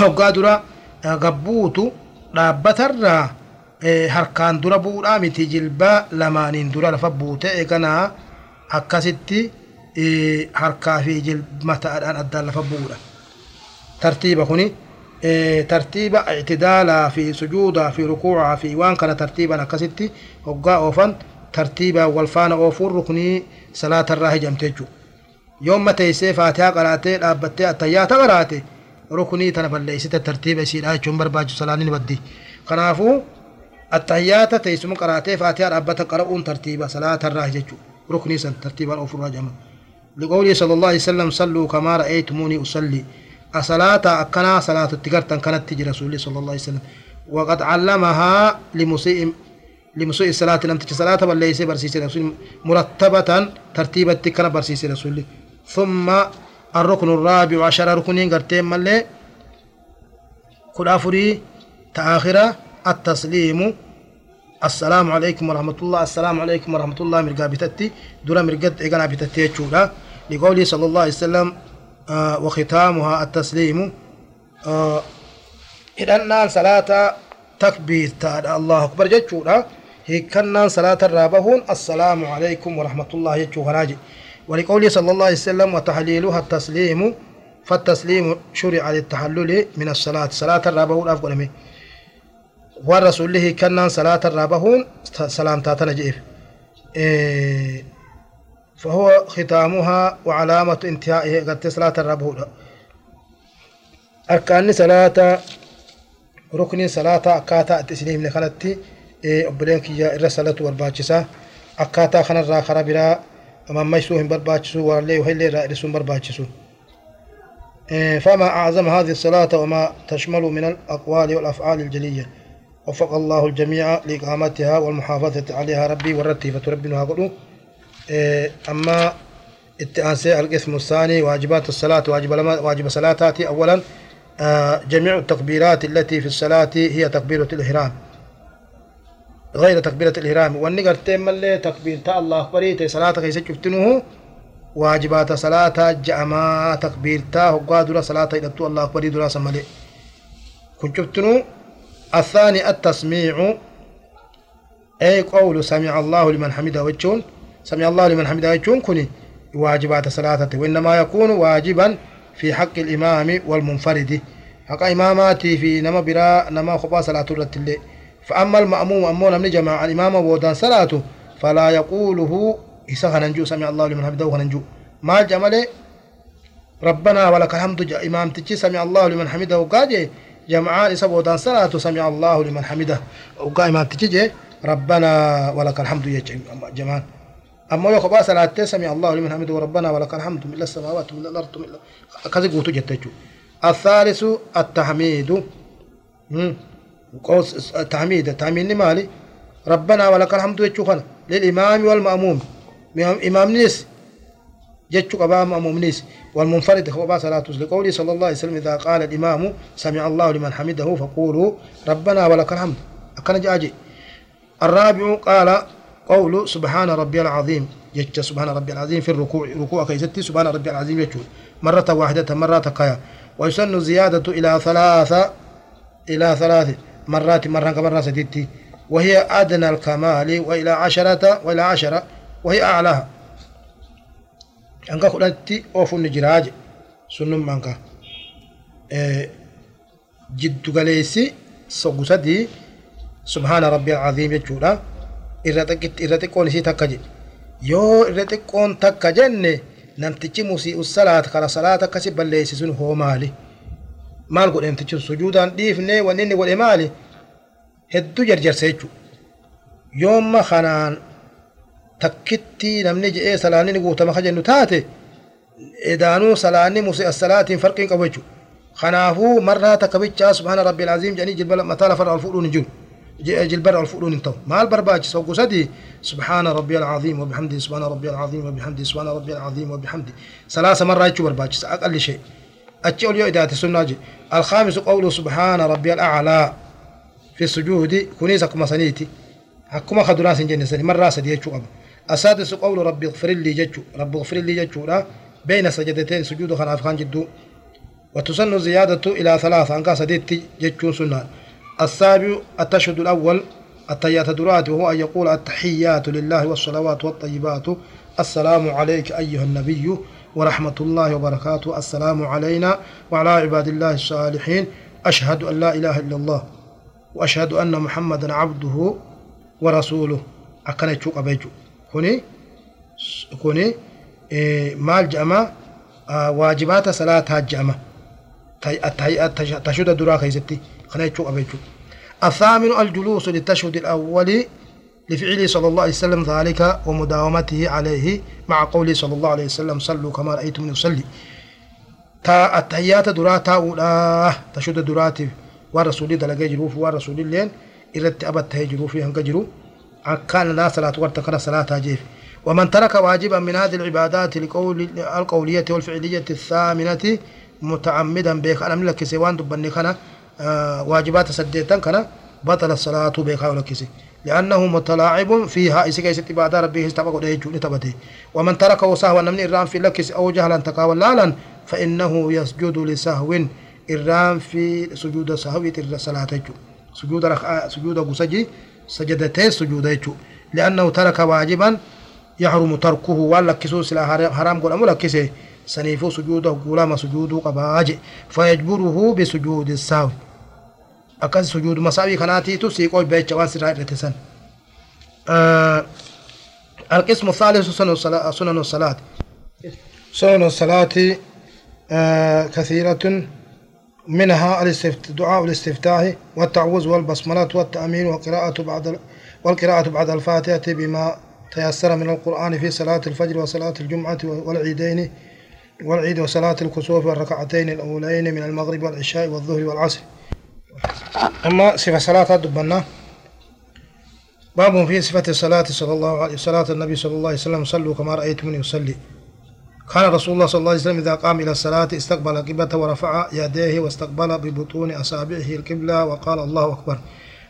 وقادرا قبوتو dhaabbatarraa harkaan dura bu'uudhaa miti jilbaa lamaaniin dura lafa buute eeganaa akkasitti harkaa fi mataadhaan addaan lafa bu'uudha. Tartiiba kuni tartiiba ictidaalaa fi sujuudaa fi rukuucaa fi waan kana tartiiban akkasitti hoggaa oofan tartiibaan wal faana oofuun rukunii salaatarraa hijamte jechuudha. Yoomma teessee faatihaa qaraatee dhaabbattee attayyaata qaraate rukunii tana balleessite tartiiba isiidhaa jechuun barbaachisu salaanni ni baddi. Kanaafuu فاتحة ربة قرؤون ترتيبا صلاة الراجج ركني سن ترتيبا أو فرا جمع لقوله صلى الله عليه وسلم صلوا كما رأيتموني أصلي. الصلاة أكنا صلاة التقرة كانت تجي رسول صلى الله عليه وسلم. وقد علمها لمسيء لمسيء الصلاة لم تجي صلاة بل ليس برسيس رسول مرتبة ترتيبا تكنا برسيس رسول ثم الركن الرابع عشر ركنين قرتين ملي. كل أفري تآخرة التسليم. السلام عليكم ورحمة الله. السلام عليكم ورحمة الله. مرقا بتتي. دورا مرقد إيقنا بتتي تشولا لقوله صلى الله عليه وسلم آه وختامها التسليم. آه إذن صلاة تكبير. تعالى الله أكبر. جتشولا هيكنا صلاة الرابهون السلام عليكم ورحمة الله. هراجي ولقوله صلى الله عليه وسلم وتحليلها التسليم فالتسليم شرع للتحلل من الصلاة. صلاة الرابهون أفضل منه. والرسول له كان صلاة الرابهون سلام تاتنا جيف إيه فهو ختامها وعلامة انتهائه قد صلاة الرابهون أركان صلاة ركن صلاة أكاتا التسليم لخلتي إيه أبلين كي الرسالة والباجسة أكاتا خنا الرا خرابرا ميسوهم برباجسو واللي وهي رأيسون برباجسو إيه فما أعظم هذه الصلاة وما تشمل من الأقوال والأفعال الجلية. وفق الله الجميع لإقامتها والمحافظة عليها ربي والرتيبة ربنا قلوا إيه أما التأنسي القسم الثاني واجبات الصلاة واجب واجب صلاتاتي أولا آه جميع التكبيرات التي في الصلاة هي تكبيرة الإحرام. غير تكبيرة الإحرام. تيم اللي تكبير تا الله أكبر. صلاة كيس شفتنه واجبات صلاة جأما تكبير تا. هقا صلاة إلى الله أكبر. درا سمالي كنت الثاني التسميع. أي قول سمع الله لمن حمده وجون سمع الله لمن حمده وجون كني واجبات صلاته وإنما يكون واجبا في حق الإمام والمنفرد. حق إماماتي في نما برا نما خبا صلاة الرتل فأما المأموم أمون من جماعة الإمام وودان صلاته فلا يقوله. إسا هننجو سمع الله لمن حمده هننجو ما جمله؟ ربنا ولك الحمد إمام تجي سمع الله لمن حمده. وقاجي جمعان إسا صلاة سمع الله لمن حمده. وقائما تجي ربنا ولك الحمد يا جمعان أما لو خبا صلاة سمع الله لمن حمده وربنا ولك الحمد من السماوات من الأرض من كذا قوتو جتجو. الثالث التحميد. قوس التحميد التحميد مالي ربنا ولك الحمد يجوخنا للإمام والمأموم. إمام نيس. جتشو قبام مؤمنيس والمنفرد هو با صلاة لقوله صلى الله عليه وسلم إذا قال الإمام سمع الله لمن حمده فقولوا ربنا ولك الحمد. أكن جاجي. الرابع قال قول سبحان ربي العظيم. جتش سبحان ربي العظيم في الركوع. ركوع كيستي سبحان ربي العظيم يجول مرة واحدة مرة كيا ويسن زيادة إلى ثلاثة إلى ثلاث مرات مرة كمرة ستتي وهي أدنى الكمال وإلى عشرة وإلى عشرة وهي أعلاها kudhatti oofunni jiraaje sunnummaan ka jiddugaleessi soggu sadii subhaana rabbi alcaziim jechuudha irra xiqqoon isii takka jedhe yoo irra xiqqoon takka jenne namtichi musii'u salaata kara salaata akkasi balleessi sun hoo maali maal godhe namtichi sujuudaan dhiifne wanni inni godhe maali hedduu jarjarsa jechuudha yoomma kanaan takkitti namni je'ee salaanni ni guutama ka jennu taate edaanuu salaanni musii'a salaatiin farqiin qabu jechuudha kanaafuu marraa takka bichaa subhaana rabbil aziim jedhanii jilba mataa lafarra ol fuudhuun hin jiru جلبر الفؤلون انتو ما البرباج سوق سدي سبحان ربي العظيم وبحمده سبحان ربي العظيم وبحمده سبحان ربي العظيم وبحمده ثلاث مرات برباج أقل شيء اتشي اليوم اذا تسناجي الخامس قوله سبحان ربي الأعلى. في السجود كنيسة كما سنيتي. حكما خدنا سنجن سني. مرة سدي يجوا السادس قول ربي اغفر لي ججو. ربي اغفر لي ججو لا. بين سجدتين سجود خلاف خان جدو. وتسن زيادة إلى ثلاثة. أنك سديت ججو سنة. السابع التشهد الأول. التحيات درات وهو أن يقول التحيات لله والصلوات والطيبات. السلام عليك أيها النبي. ورحمة الله وبركاته. السلام علينا وعلى عباد الله الصالحين. أشهد أن لا إله إلا الله وأشهد أن محمدا عبده ورسوله. أكن تشوق بيجو كوني؟ كوني؟ إيه مال جامع؟ آه واجبات صلاة هاجمة تشهد درا كيستي خنا يتشوق بيجو الثامن الجلوس للتشهد الأول لفعله صلى الله عليه وسلم ذلك ومداومته عليه مع قوله صلى الله عليه وسلم صلوا كما رأيتم يصلي. تا التحيات دراتا أولى تشهد دراتي والرسول دلقى جروف والرسول اللين إردت أبد تهجروا فيها جرو. كان لا صلاة ورتكر صلاة جيف. ومن ترك واجبا من هذه العبادات لقول القولية والفعلية الثامنة متعمدا بك. أنا ملك سوان دبني خنا آه واجبات سديتان كنا بطل الصلاة بك ولكسي لأنه متلاعب فيها. إسكا يست عبادة ربه استبقوا له جول تبته. ومن تركه سهوا من إرام في لكس أو جهلا تقاوى لالا فإنه يسجد لسهو إرام في سجود سهو الصلاة سجود رخاء سجود قسجي سجدتين سجود لأنه ترك واجبا يحرم تركه ولا كسوس حرام قول أمو لكسي سنيفو سجوده قولما سجوده قباج فيجبره بسجود السهو. أكاد سجود مساوي كناتي تسيقوا بيت جوان سراء رتسن. آه القسم الثالث سنن الصلاة سنن الصلاة. آه كثيرة منها الاستفت... دعاء الاستفتاح والتعوذ والبسملة والتأمين والقراءة بعد والقراءة بعد الفاتحة بما تيسر من القرآن في صلاة الفجر وصلاة الجمعة والعيدين والعيد وصلاة الكسوف والركعتين الأولين من المغرب والعشاء والظهر والعصر. أما صفة صلاة دبنا باب في صفة الصلاة صلى الله عليه صلاة النبي صلى الله عليه وسلم صلوا كما رأيتموني يصلي كان رسول الله صلى الله عليه وسلم إذا قام إلى الصلاة استقبل القبلة ورفع يديه واستقبل ببطون أصابعه القبلة وقال الله أكبر.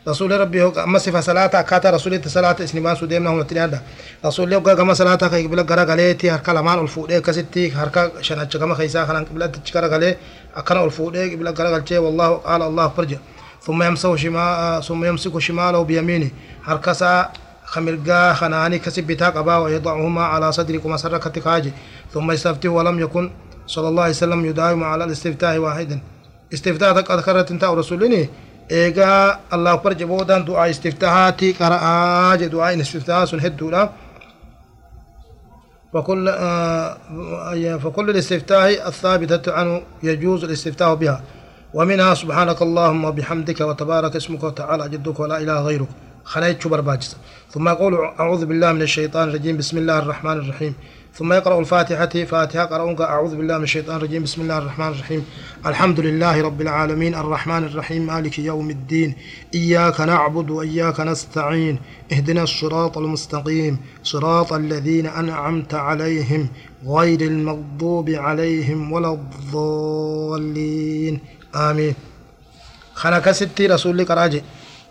رسول ربي أما صفة صلاة كاتا رسول صلاة إسنبان سوديمنا هم تنيادا رسول الله كما صلاة كي قبلة غرا غليتي هركا لمان الفودي كستي هركا شناتش كما خيسا خلان قبلة تشكرا غلي أكنا الفودي قبلة غرا غلتي والله قال الله فرج ثم يمسك شمال ثم يمسك شماله بيمينه. هركسا خمرقا خناني كسب بتاق أبا ويضعهما على صدرك مسرك كاجي ثم يستفتح ولم يكن صلى الله عليه وسلم يداوم على الاستفتاح واحدا. استفتاح قد خرت انت رسولني إيجا الله أكبر جبودا دعاء استفتاحاتي قرأ دعاء استفتاح سن هدولا فكل آه فكل الاستفتاح الثابتة عنه يجوز الاستفتاح بها ومنها سبحانك اللهم وبحمدك وتبارك اسمك وتعالى جدك ولا إله غيرك خنيت برباجس ثم يقول أعوذ بالله من الشيطان الرجيم بسم الله الرحمن الرحيم ثم يقرأ الفاتحة فاتحة قرأونك أعوذ بالله من الشيطان الرجيم بسم الله الرحمن الرحيم. الحمد لله رب العالمين الرحمن الرحيم مالك يوم الدين إياك نعبد وإياك نستعين اهدنا الصراط المستقيم صراط الذين أنعمت عليهم غير المغضوب عليهم ولا الضالين. آمين. خلق ستي رسول راجي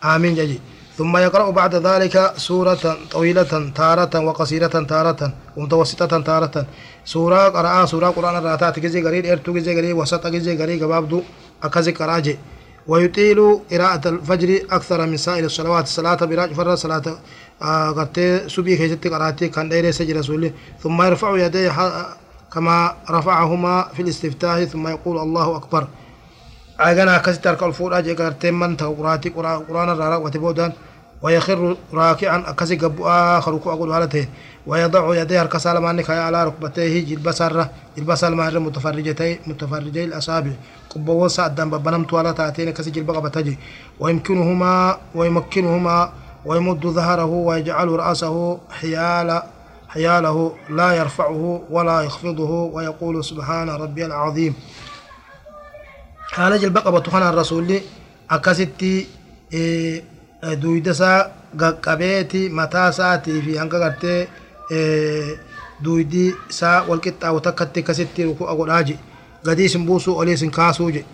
آمين جي ثم يقرأ بعد ذلك سورة طويلة تارة وقصيرة تارة ومتوسطة تارة. سورة قرأ سورة قرآن الراتات جزي قريب إرتو جزي قريب وسط جزي قريب قبابدو أكزي قراجي. ويطيل قراءة الفجر أكثر من سائر الصلوات. الصلاة براج فرد صلاة قرتي سبي كيستي قراتي كان ديري سجل رسولي. ثم يرفع يديه كما رفعهما في الاستفتاح ثم يقول الله أكبر. أجانا كسي ترك الفور أجي قرتي من تقراتي قرآن الرارا وتبودان ويخر راكعا أكسي قبو آخر ركوع أقول هالتين ويضع يديه الكسال مانك على ركبتيه جلب سرة جلب متفرجتي متفرجي الأصابع. قبو سعدا ببنم توالا تاتين كسي جلب قبتجي. ويمكنهما ويمكنهما ويمد ظهره ويجعل رأسه حيال حياله لا يرفعه ولا يخفضه ويقول سبحان ربي العظيم. جلب قبتخنا الرسول أكستي إيه duyda isaa qaqqabeeti mataa isaatii fi hanga gartee duydi isaa walqixxaawu takkatti akkasitti ruku'a godhaa je gadii isin buusuu olii isin kaasuu je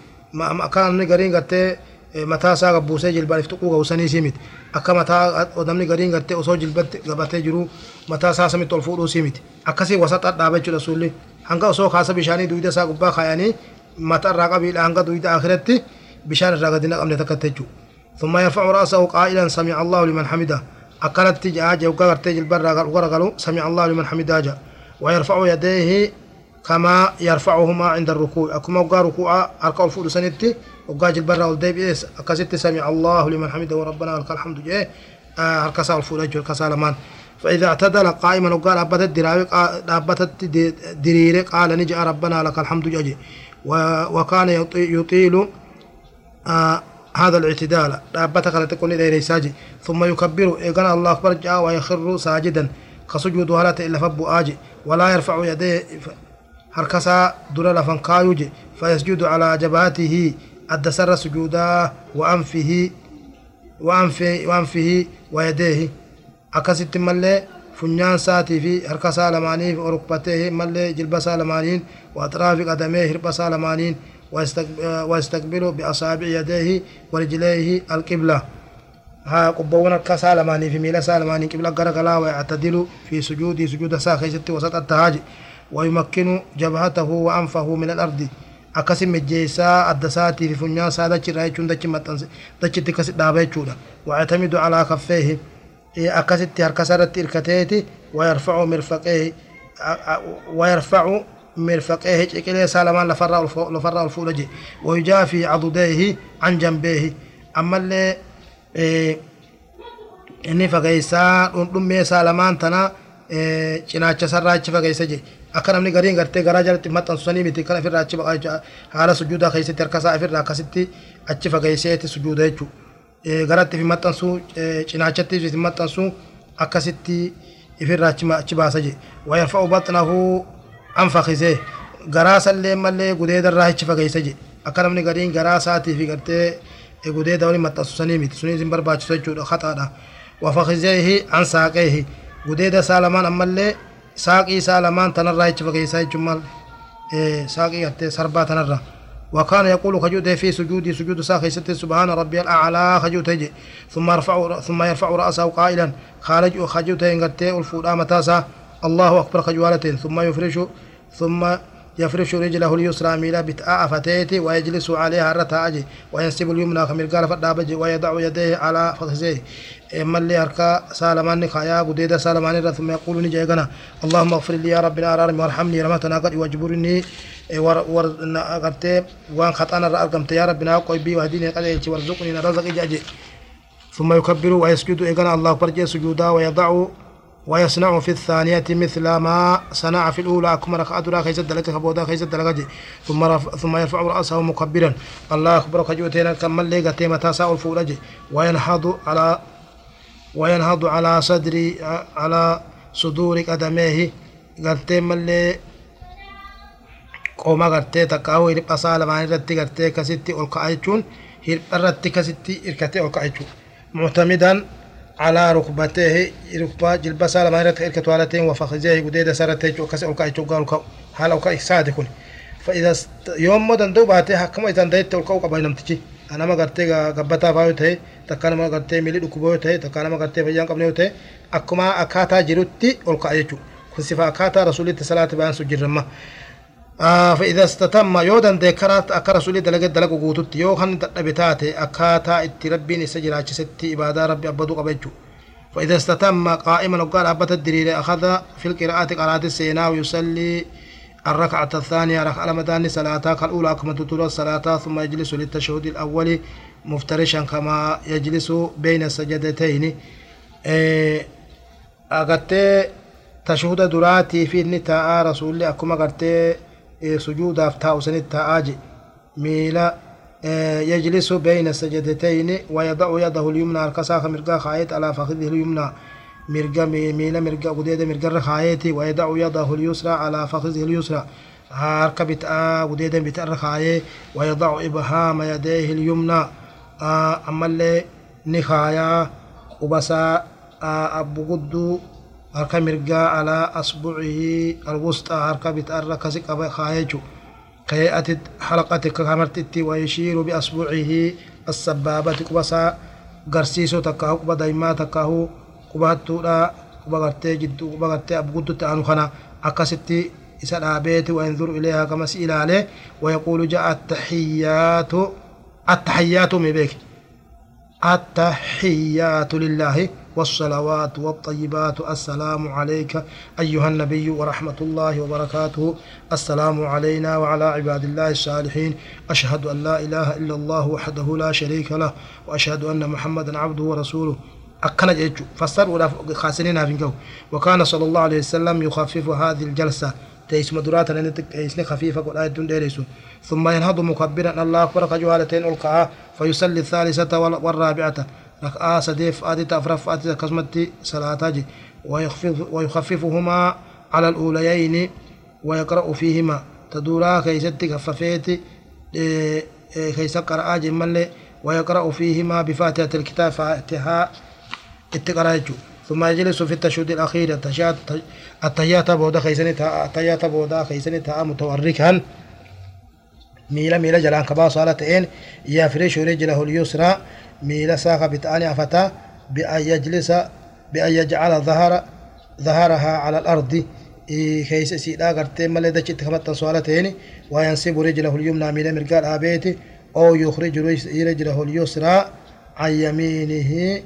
akka namni gariin gartee mataa isaa gabbuusee jilbaan iftuquu ga'usanii si miti akka mataa namni gariin gartee osoo jilbatti gabatee jiru mataa isaa samitti ol fuudhuu si miti akkasii wasaxaa dhaaba jechuudha hanga osoo kaasa bishaanii duyda isaa gubbaa kaayanii mataa irraa qabiidha hanga duyda akiratti bishaan irraa gadi naqamne takkatti jechuudha. ثم يرفع رأسه قائلا سمع الله لمن حمده. أكلت تجاج وقرت البر سمع الله لمن حمده جا ويرفع يديه كما يرفعهما عند الركوع. أكما وقا ركوع أركع الفول سنتي. وقا البر والديب إيس أكست سمع الله لمن حمده وربنا لك الحمد. جاء أركسا الفول أجل كسا لمان. فإذا اعتدل قائما وقال أبت الدراوي أبت الدرير قال نجي ربنا لك الحمد. جاء وكان يطيل آه هذا الاعتدال. دابتك لتكون إلى ساجي. ثم يكبر إيقنا الله أكبر جاء ويخر ساجدا. كسجود هلات إلا فبو آجي. ولا يرفع يديه هركسا دور لفنكايوجي فيسجد على جبهته الدسر سجودا وأنفه وأنفه وأنفه ويديه. أكست ملي فنيان ساتي في هركسا لماني وركبته ملي جلبسا لمانين وأطراف قدميه هربسا لمانين ويستقبل بأصابع يديه ورجليه القبلة ها قبونا كسالماني في ميلا سالماني قبلة غرغلا ويعتدل في سجود سجود ساخيست وسط التهاج ويمكن جبهته وأنفه من الأرض akkasi mejjeessaa adda isaatii fi funyaan isaa dachirraa jechuun dachi maxxanse dachitti akkasi dhaaba jechuudha. Isaa irratti hirkateeti wayarfacu mirfaqeehi wayarfacu مرفقيه جكلي سالمان لفرا الفولجي ويجافي عضديه عن جنبيه أما اللي إيه inni fagaysaa dhundhummee saalamaan tana cinaacha sarraa achi fagaysa je akka namni gariin gartee garaa jalatti maxxansu sanii miti kan ofirraa achi haala sujuudaa keessatti harka isaa ofirraa akkasitti achi fagayseeti sujuuda jechuu garatti fi maxxansu cinaachatti fi maxxansu akkasitti ofirraa achi baasa je wayarfa'u baxnahu anfakisee garaa sallee mallee gudeeda irraa hichi fageessa jedhe akka namni gariin garaa isaatii fi gartee gudeeda waliin maxxansu sanii miti sunis hin barbaachisu jechuudha haxaadha wafakizeehi an saaqeehi gudeeda isaa lamaan ammallee saaqii isaa lamaan tanarraa hichi fageessaa jechuun maal saaqii gartee sarbaa tanarraa وكان يقول خجوته في سجودي سجود ساخي ست سبحان ربي الأعلى خجوته ثم يرفع ثم يرفع رأسه قائلا خارج خجوته إن الفودا متاسا. الله أكبر خجوالة ثم يفرش ثم يفرش رجله اليسرى ميلا بتاء فتيتي ويجلس عليها الرتاج وينسب اليمنى كمرقال فدابج ويضع يديه على فخذيه. إما اللي هركا سالمان خايا قديد سالمان ثم يقول نجي غنا اللهم اغفر لي يا ربنا ارارم وارحمني رمتنا قد واجبرني ور ور قرتي وان خطأنا ارقمت يا ربنا قوي بي وهديني قد وارزقني رزق جاجي. ثم يكبر ويسجد إغنى الله فرجه سجودا ويضع ويصنع في الثانية مثل ما صنع في الأولى. كما ركعة درا كيس دلك كبودا كيس دلك ثم رف ثم يرفع رأسه مكبرا. الله أكبر. كجوتين كمل لي قتيمة تاسع الفولج. وينهض على وينهض على صدري على صدور قدميه. قرتي ملي qooma gartee takka hoo hirpha isaa lamaan irratti gartee kasitti ol ka'a jechuun hirpha irratti kasitti hirkatee على ركبتيه ركبة جلبة سالة ما يرتك إركة والتين وفخذية قديدة سارتين جو كسي أوكا إيشو قالوا كو حال أوكا إكساد يكون فإذا. يوم مدن دو باتي حكما إذا دايت أوكا قبل نمتجي أنا ما قرتي قبتا بايو تهي تكانا ما قرتي ميلي دكوبو تهي تكانا ما قرتي فيان قبل تهي أكما أكاتا جيروتي أوكا إيشو كنسفا أكاتا رسولي تسلاة بيان سجر رمى آه فإذا استتم يودا ذكرت أكا رسولي دلق دلق قوتت يو خن تبتات أكاتا اتربين سجل ستي إبادة ربي أبدو قبجو فإذا استتم قائما وقال أبت الدليل أخذ في القراءة قراءة السينا ويصلي الركعة الثانية ركعة المدان صلاة الأولى كما تطول الصلاة ثم يجلس للتشهد الأول مفترشا كما يجلس بين السجدتين. أغتي تشهد دراتي في النتاء رسول أكما غرتي سجود أفتاء سنتاء ميلا يجلس بين السجدتين ويضع يده اليمنى الكساخ مرقا خايت على فخذه اليمنى. مرقا ميلا مرقا قديد مرقا خايتي ويضع يده اليسرى على فخذه اليسرى. harka bit'aa gudeedan bit'arra kaayee wayadacu ibhaama yadeehi lyumna ammallee ni kaayaa qubasaa abbugudduu harka mirgaa alaa asbucihi alwusxaa harka bit'arra kasi qaba kaayechu. كهيئة حلقة كامرتتي ويشير بأصبعه السبابة قبسا قرسيسو تكاهو قبا دايما تكاهو قبا تودا قبا غرتي جدو قبا غرتي أبقودو تانو خنا أكستي إسأل بيت وينظر إليها كما سئل عليه ويقول جاء التحيات التحيات مبيك التحيات لله والصلوات والطيبات. السلام عليك أيها النبي ورحمة الله وبركاته. السلام علينا وعلى عباد الله الصالحين. أشهد أن لا إله إلا الله وحده لا شريك له وأشهد أن محمدا عبده ورسوله. أكنا جيتشو. فسر ولا خاسرين في وكان صلى الله عليه وسلم يخفف هذه الجلسة. تيس مدرات لأن تيسني خفيفة قل آية ديريسو. ثم ينهض مكبرا. الله أكبر. كجوالتين ألقاها. فيصلي الثالثة والرابعة. ركعة سديف آدي تفرف آدي كسمتي صلاة ويخفف ويخففهما على الأوليين ويقرأ فيهما. تدورا كيستي خففيتي كيس قرأ جمال ويقرأ فيهما بفاتحة الكتاب فاتحة اتقرأ ثم يجلس في التشهد الأخير. التحيات بودا خيسني تا التحيات بودا خيسني تا متوركا. ميلا ميلا جلان كبا صالتين يفرش رجله اليسرى. ميلا ساق بتاني أفتا بأن يجلس بأن يجعل ظهر ظهرها على الأرض. كيس سيدا غرتي مالي دچ تخمت صالتين وينسب رجله اليمنى ميلا مرقال آبيت أو يخرج رجله اليسرى عن يمينه.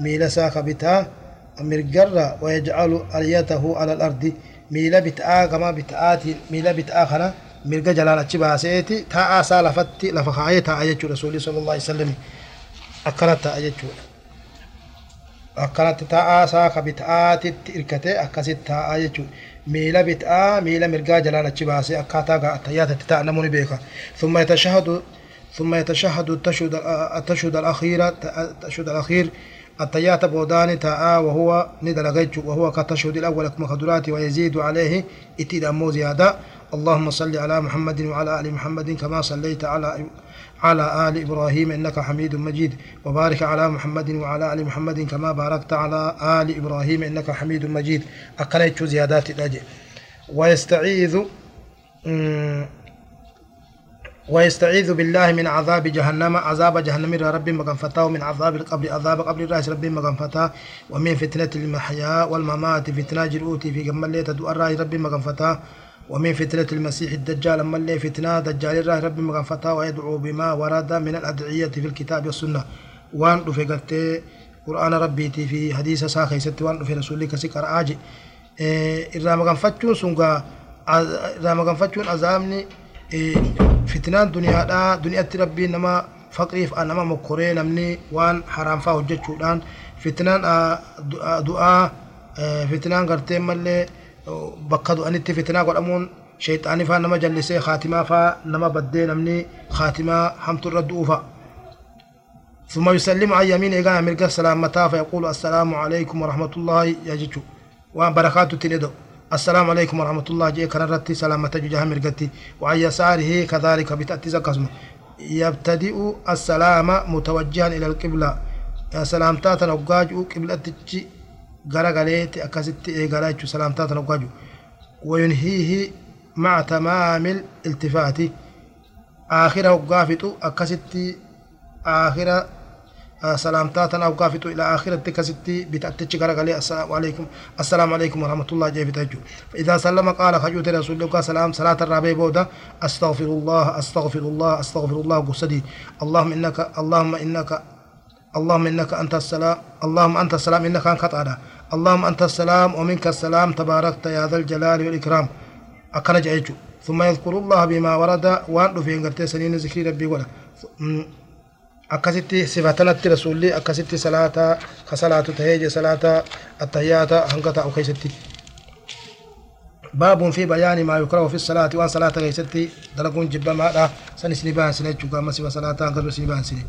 ميلا ساق بتا mirgarra wayajcalu alyatahu ala alardi miila bit'aa gama bit'aati miila bit'aa kana mirga jalaan achi baaseeti taa'aa isaa lafatti lafa kaayee taa'a jechuudha rasuulli sallallahu alaihi wasallam akkana taa'a jechuudha akkanatti taa'aa isaa ka bit'aatitti irkatee akkasitti taa'a jechuudha miila bit'aa miila mirgaa jalaan achi baasee akkaataa attayyaatatti taa'a namoonni beeka ثم يتشهد ثم يتشهد التشهد الأخير التشهد الأخير التيات بودان تاء وهو ندلغيج وهو كالتشهد الأول كما خدرات ويزيد عليه اتيد أمو زيادة اللهم صل على محمد وعلى آل محمد كما صليت على على آل إبراهيم إنك حميد مجيد. وبارك على محمد وعلى آل محمد كما باركت على آل إبراهيم إنك حميد مجيد. أقليت زيادات الأجل ويستعيذ ويستعيذ بالله من عذاب جهنم. عذاب جهنم ربي مغنفتا ومن عذاب القبر عذاب قبر الراس ربي مغنفتا ومن فتنة المحيا والممات. فتنة جرؤتي في جمال تدو الراس ربي مغنفتا ومن فتنة المسيح الدجال أما اللي فتنة دجال الراس ربي مغنفتا ويدعو بما ورد من الأدعية في الكتاب والسنة. وان رفقت قرآن ربي في حديث ساخي ست وان في رسولك سكر آجي. إيه إرام مغنفتشون سنغا إرام مغنفتشون أزامني fitnaan duniyaadhaa duniyaatti rabbiin nama faqriif nama mokkoree namni waan haraamfaa hojjechuudhaan fitnaan du'aa fitnaan gartee mallee bakka du'anitti fitnaa godhamuun sheexaanii faa nama jallisee haatimaa faa nama baddee namni haatimaa hamtu irra du'uufa ثم يسلم عن يمين إيقانا ملقى سلامتا فيقول السلام عليكم ورحمة الله يا جيتشو وان بركاته تلدو السلام عليكم ورحمة الله جي كررتي سلامة جوجها مرقتي وعن يساره كذلك بتأتي زكزم يبتدئ السلام متوجها إلى القبلة سلامتات نوجاج قبلة تجي غرغليت أكست إيغالاج سلامتات نوجاج وينهيه مع تمام الالتفات آخر وقافت أكست آخر سلامتاتنا أو كافتو إلى آخرة كستي بتأتيش غرغلي السلام عليكم السلام عليكم ورحمة الله جي بتأجو فإذا سلم قال خجوت رسول الله سلام صلاة الرابع بودا أستغفر الله أستغفر الله أستغفر الله قصدي اللهم إنك اللهم إنك اللهم إنك أنت السلام اللهم أنت السلام إنك أنت قطعنا اللهم أنت السلام ومنك السلام تباركت يا ذا الجلال والإكرام. أكن جايجو ثم يذكر الله بما ورد وأن في إنجرتي سنين ذكر ربي ولا. rasuulli akkasitti salaata ka salaatu tahee je salaata attahiyyaata hanga taa'u keessatti باب في بيان ما يكره في الصلاة وأن صلاة كيستي دلقون جبا ما دا سن سنبان سنة جوكا مسيبا صلاة قبل سنبان سنة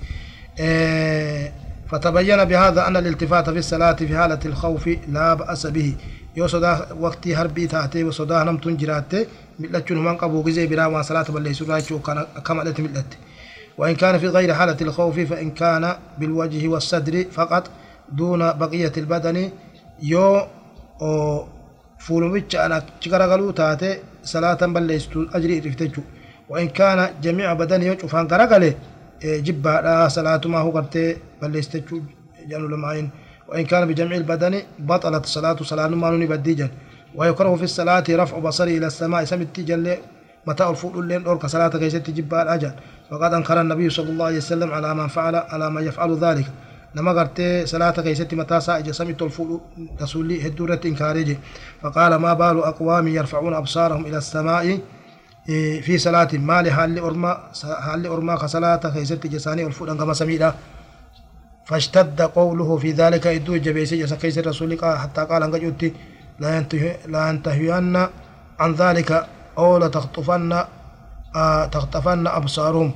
إيه فتبين بهذا أن الالتفات في الصلاة في حالة الخوف لا بأس به. صدا وقتي هربي تاتي وصدا نم تنجراتي ملتشون من قبو غزي برا وان صلاة راجو كما لت ملت. وإن كان في غير حالة الخوف فإن كان بالوجه والصدر فقط دون بقية البدن يو an achi garagaluu taate salaatan balleessitu ajrii irriftechuu وإن كان جميع بدنه يشوفان غرغله جبا صلاة ما هو قرتي بلستجو جانو لماين وإن كان بجميع البدن بطلت الصلاة صلاة ما نوني بديجا ويكره في الصلاة رفع بصري إلى السماء سمت جل متى الفؤل لين أورك صلاة كيست جبا الأجل وقد أنكر النبي صلى الله عليه وسلم على من فعل على من يفعل ذلك keessatti mataa isaa ija samitti ol fuudhu rasuulli hedduu irratti inkaareeje faqaala maa baalu aqwaamin yarfacuuna absaarahum ila assamaa'i في صلاة مال حال أرما حال أرما كصلاة؟ كيست جساني الفؤاد كما سميدا. فاشتد قوله في ذلك إدو جبيس جس كيس الرسول حتى قال أنك جوتي لا ينتهي لا ينتهين عن ذلك أو لتخطفن تخطفن أبصارهم.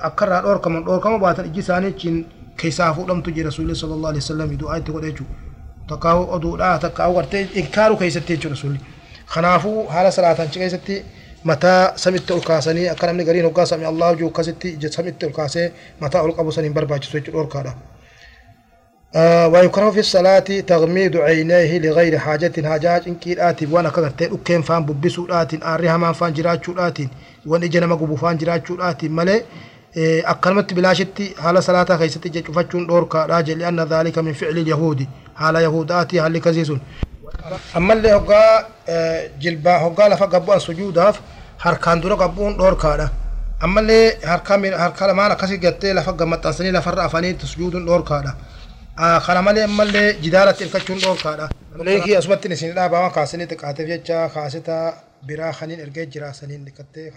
أكرر أوركم أوركم باتن جساني فودم تجي رسول الله صلى الله عليه وسلم يدو آية تقول إيجو تكاو أدو لا تكاو ورتي إنكارو كيستي إيجو رسول خنافو حالة صلاة كيستي متى سمت الكاسني أكرم نقرين وقا سمي الله جو كستي جد سمت الكاسي متى ألقى بسنين برباج سويت الأوركادا آه ويكره في الصلاة تغميد عينيه لغير حاجة حاجات إن كير آتي وأنا كغرتي أكين فان ببسو آتين آريها مان فان جراتشو آتين وان إجنا مقبو فان جراتشو آتين ملي akkanumatti bilaashitti haala salaataa keessatti ija cufachuun dhoorkaadha jedhe anna dhaalika min ficli yahuudi. Haala yahudaati haalli sun ammallee hoggaa jilbaa hoggaa lafa gabbu'an sujuudaaf harkaan dura gabbu'uun dhoorkaadha ammallee harka lamaan akkasii gattee lafa gammaxxansanii lafarra afanii sujuuduun dhoorkaadha kana malee ammallee jidaalatti hirkachuun dhoorkaadha leekii asumatti isin dhaabaa kaasanii xiqqaateef jecha kaasita biraa kaniin ergee jira saniin dhiqattee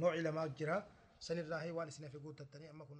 nooci lamaa jira sanirraa waan isin hafe guuttattanii amma kun